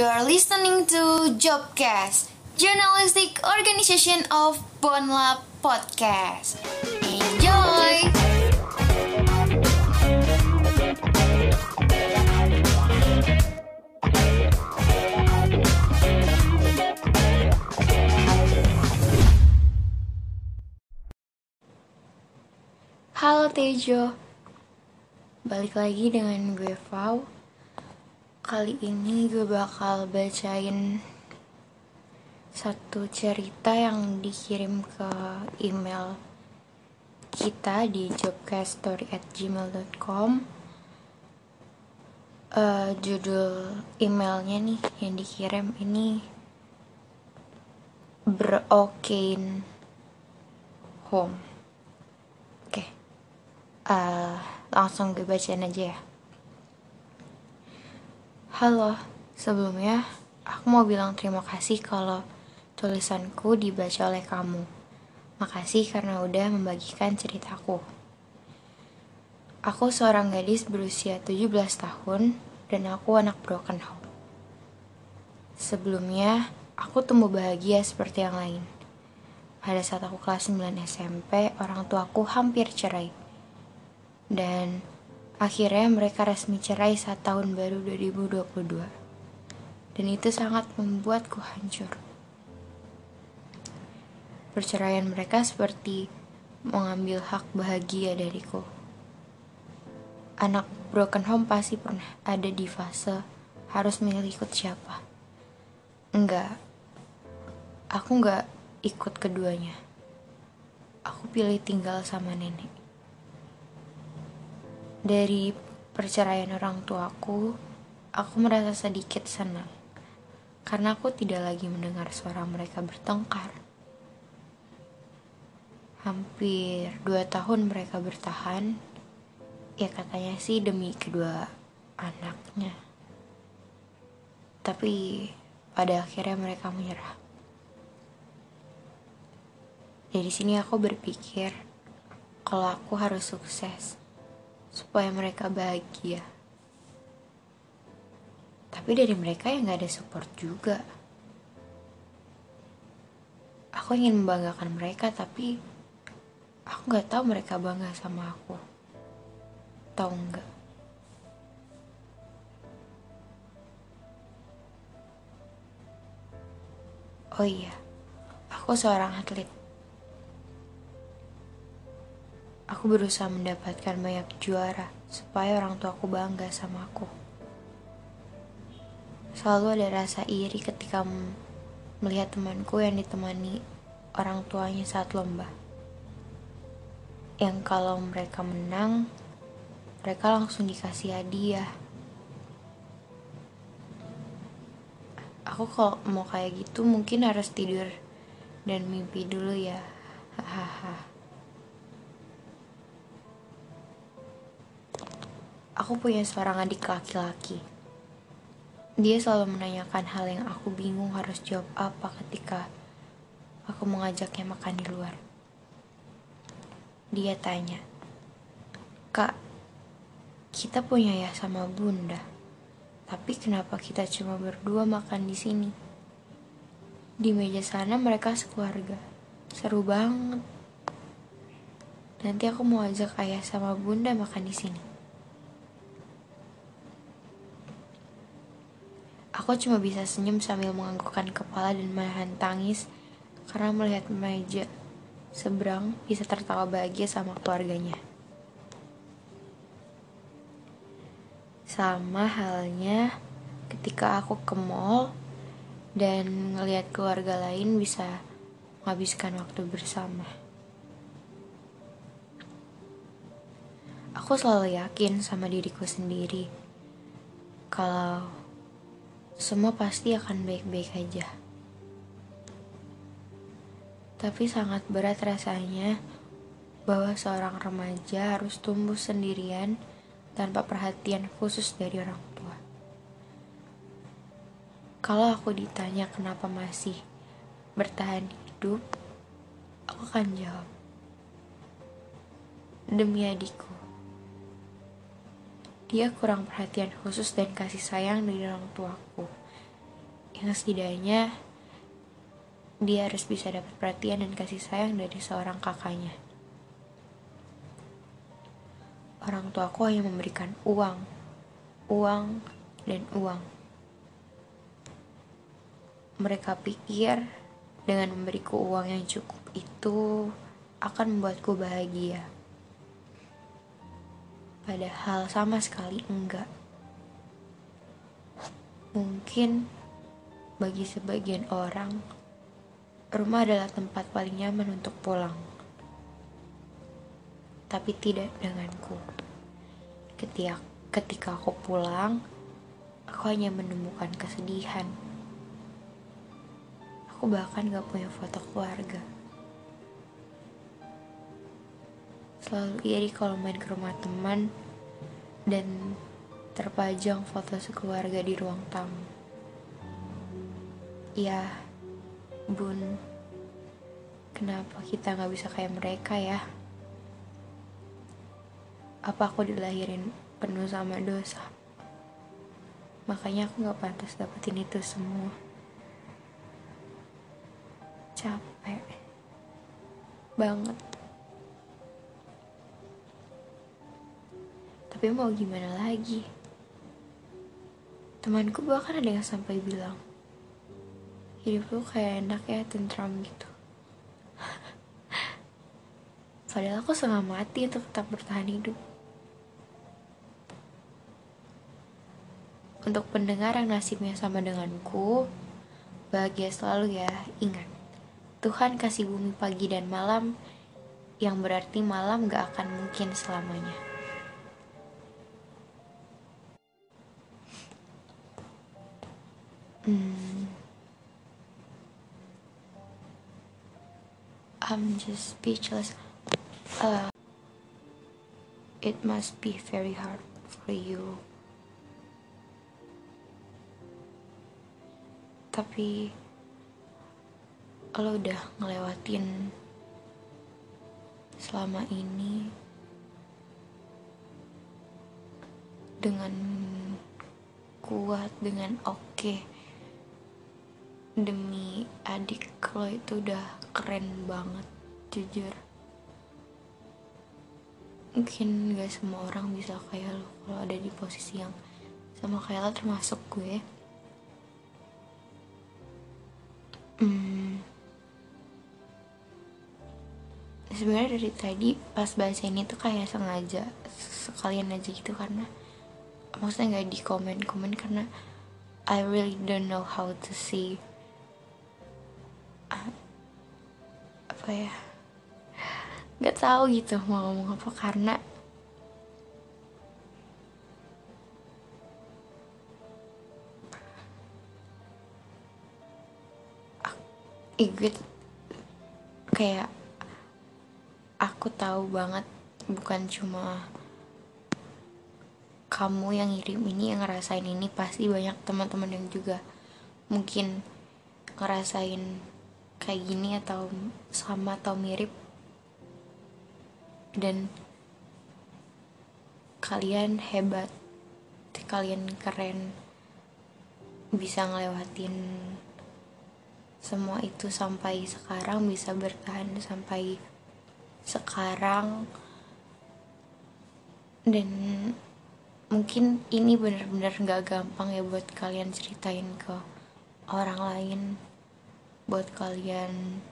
You are listening to Jobcast, journalistic organization of Bonlab Podcast. Enjoy! Halo Tejo, balik lagi dengan gue Fau. Kali ini gue bakal bacain satu cerita yang dikirim ke email kita di jobcaststory@gmail.com. Eh, judul emailnya nih yang dikirim ini Broken Home. Oke, Eh, langsung gue bacain aja ya. Halo, sebelumnya aku mau bilang terima kasih kalau tulisanku dibaca oleh kamu. Makasih karena udah membagikan ceritaku. Aku seorang gadis berusia 17 tahun dan aku anak broken home. Sebelumnya, aku tumbuh bahagia seperti yang lain. Pada saat aku kelas 9 SMP, orang tuaku hampir cerai. Dan akhirnya mereka resmi cerai saat tahun baru 2022. Dan itu sangat membuatku hancur. Perceraian mereka seperti mengambil hak bahagia dariku. Anak broken home pasti pernah ada di fase harus milih ikut siapa. Enggak, aku enggak ikut keduanya. Aku pilih tinggal sama nenek. Dari perceraian orang tuaku, aku merasa sedikit senang. Karena aku tidak lagi mendengar suara mereka bertengkar. Hampir dua tahun mereka bertahan, ya katanya sih demi kedua anaknya. Tapi pada akhirnya mereka menyerah. Dari sini aku berpikir kalau aku harus sukses supaya mereka bahagia. Tapi dari mereka yang gak ada support juga. Aku ingin membanggakan mereka tapi aku gak tahu mereka bangga sama aku. Tahu nggak? Oh iya, aku seorang atlet. Aku berusaha mendapatkan banyak juara supaya orang tuaku bangga sama aku. Selalu ada rasa iri ketika melihat temanku yang ditemani orang tuanya saat lomba. Yang kalau mereka menang, mereka langsung dikasih hadiah. Aku kalau mau kayak gitu mungkin harus tidur dan mimpi dulu ya. Hahaha. Aku punya seorang adik laki-laki. Dia selalu menanyakan hal yang aku bingung harus jawab apa ketika aku mengajaknya makan di luar. Dia tanya, Kak, kita punya ya sama bunda, tapi kenapa kita cuma berdua makan di sini? Di meja sana mereka sekeluarga, seru banget. Nanti aku mau ajak ayah sama bunda makan di sini. Aku cuma bisa senyum sambil menganggukkan kepala dan menahan tangis karena melihat meja seberang bisa tertawa bahagia sama keluarganya. Sama halnya ketika aku ke mall dan ngelihat keluarga lain bisa menghabiskan waktu bersama. Aku selalu yakin sama diriku sendiri kalau semua pasti akan baik-baik aja. Tapi sangat berat rasanya bahwa seorang remaja harus tumbuh sendirian tanpa perhatian khusus dari orang tua. Kalau aku ditanya kenapa masih bertahan hidup, aku akan jawab. Demi adikku. Dia kurang perhatian khusus dan kasih sayang dari orang tuaku. yang setidaknya dia harus bisa dapat perhatian dan kasih sayang dari seorang kakaknya. Orang tuaku hanya memberikan uang, uang, dan uang. Mereka pikir dengan memberiku uang yang cukup itu akan membuatku bahagia. Padahal sama sekali enggak. Mungkin bagi sebagian orang, rumah adalah tempat paling nyaman untuk pulang. Tapi tidak denganku. Ketika, ketika aku pulang, aku hanya menemukan kesedihan. Aku bahkan gak punya foto keluarga. Selalu iri kalau main ke rumah teman dan terpajang foto sekeluarga di ruang tamu. Ya, Bun, kenapa kita gak bisa kayak mereka ya? Apa aku dilahirin penuh sama dosa? Makanya aku gak pantas dapetin itu semua. Capek. Banget. Tapi mau gimana lagi? Temanku bahkan ada yang sampai bilang, hidup lu kayak enak ya tentram gitu. Padahal aku setengah mati untuk tetap bertahan hidup. Untuk pendengar yang nasibnya sama denganku bahagia selalu ya. Ingat Tuhan kasih bumi pagi dan malam yang berarti malam gak akan mungkin selamanya hmm I'm just speechless. Uh, it must be very hard for you. Tapi lo udah ngelewatin selama ini dengan kuat, dengan oke. Okay demi adik lo itu udah keren banget jujur mungkin gak semua orang bisa kayak lo kalau ada di posisi yang sama kayak lo termasuk gue hmm. sebenarnya dari tadi pas bahasa ini tuh kayak sengaja sekalian aja gitu karena maksudnya nggak di komen komen karena I really don't know how to see apa ya? Nggak tahu gitu mau ngomong apa karena Igit kayak aku tahu banget bukan cuma kamu yang ngirim ini yang ngerasain ini pasti banyak teman-teman yang juga mungkin ngerasain kayak gini atau sama atau mirip. Dan kalian hebat. Kalian keren. Bisa ngelewatin semua itu sampai sekarang bisa bertahan sampai sekarang. Dan mungkin ini benar-benar gak gampang ya buat kalian ceritain ke orang lain buat kalian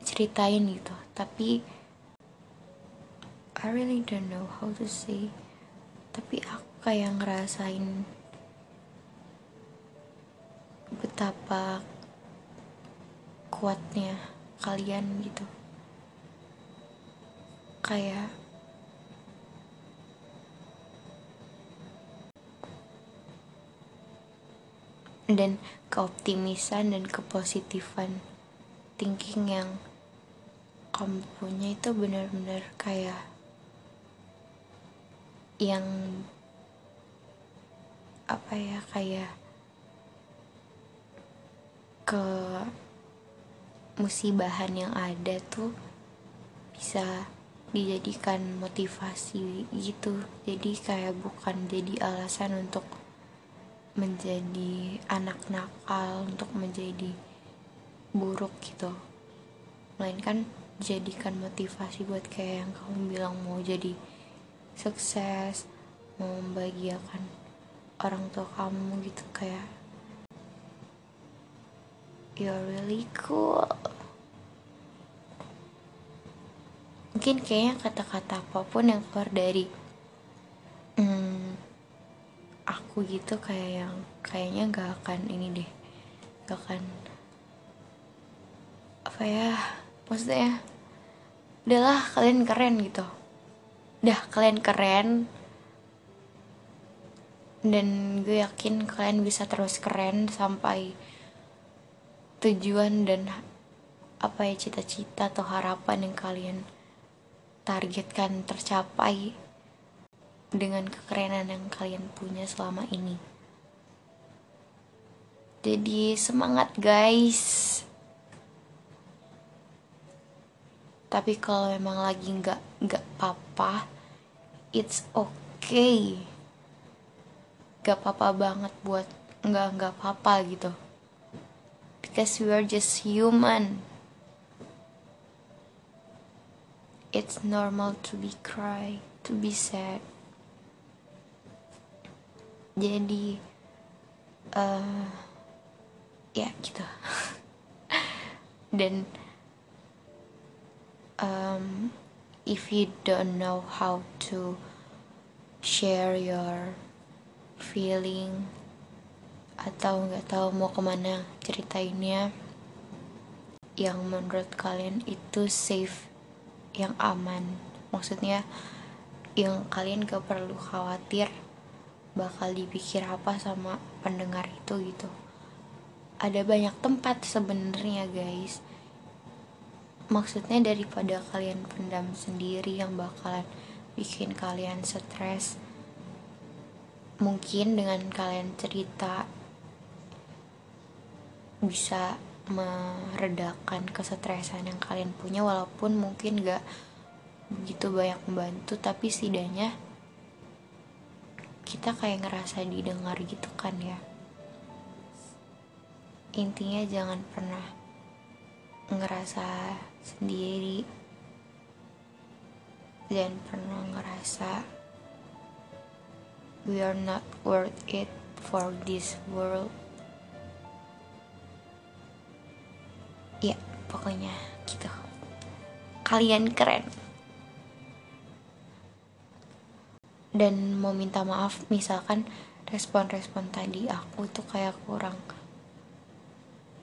ceritain gitu. Tapi I really don't know how to say. Tapi aku kayak ngerasain betapa kuatnya kalian gitu. Kayak dan keoptimisan dan kepositifan thinking yang kamu punya itu benar-benar kayak yang apa ya kayak ke musibahan yang ada tuh bisa dijadikan motivasi gitu. Jadi kayak bukan jadi alasan untuk menjadi anak nakal untuk menjadi buruk gitu. Melainkan jadikan motivasi buat kayak yang kamu bilang mau jadi sukses mau membahagiakan orang tua kamu gitu kayak you're really cool. Mungkin kayaknya kata-kata apa pun yang keluar dari hmm, aku gitu kayak yang kayaknya gak akan ini deh gak akan apa ya maksudnya udahlah kalian keren gitu. Udah kalian keren. Dan gue yakin kalian bisa terus keren sampai tujuan dan apa ya cita-cita atau harapan yang kalian targetkan tercapai dengan kekerenan yang kalian punya selama ini. Jadi semangat guys. Tapi kalau memang lagi nggak nggak apa-apa, it's okay. Gak apa-apa banget buat nggak nggak apa-apa gitu. Because we are just human. It's normal to be cry, to be sad. Jadi, uh, ya gitu. Dan um, if you don't know how to share your feeling atau nggak tahu mau ke mana ceritainnya yang menurut kalian itu safe yang aman maksudnya yang kalian gak perlu khawatir bakal dipikir apa sama pendengar itu gitu. Ada banyak tempat sebenarnya guys. Maksudnya daripada kalian pendam sendiri yang bakalan bikin kalian stres mungkin dengan kalian cerita bisa meredakan kesetresan yang kalian punya walaupun mungkin gak begitu banyak membantu tapi setidaknya kita kayak ngerasa didengar gitu kan ya. Intinya jangan pernah ngerasa sendiri. Dan pernah ngerasa we are not worth it for this world. Ya pokoknya gitu. Kalian keren dan mau minta maaf misalkan respon-respon tadi aku tuh kayak kurang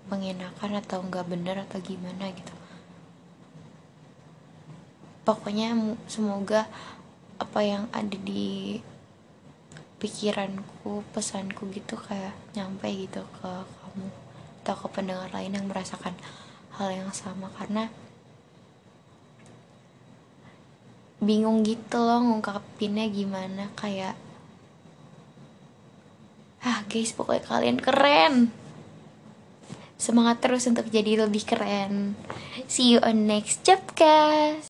mengenakan atau nggak bener atau gimana gitu. Pokoknya semoga apa yang ada di pikiranku pesanku gitu kayak nyampe gitu ke kamu atau ke pendengar lain yang merasakan hal yang sama. Karena bingung gitu loh ngungkapinnya gimana kayak ah guys pokoknya kalian keren. Semangat terus untuk jadi lebih keren. See you on next guys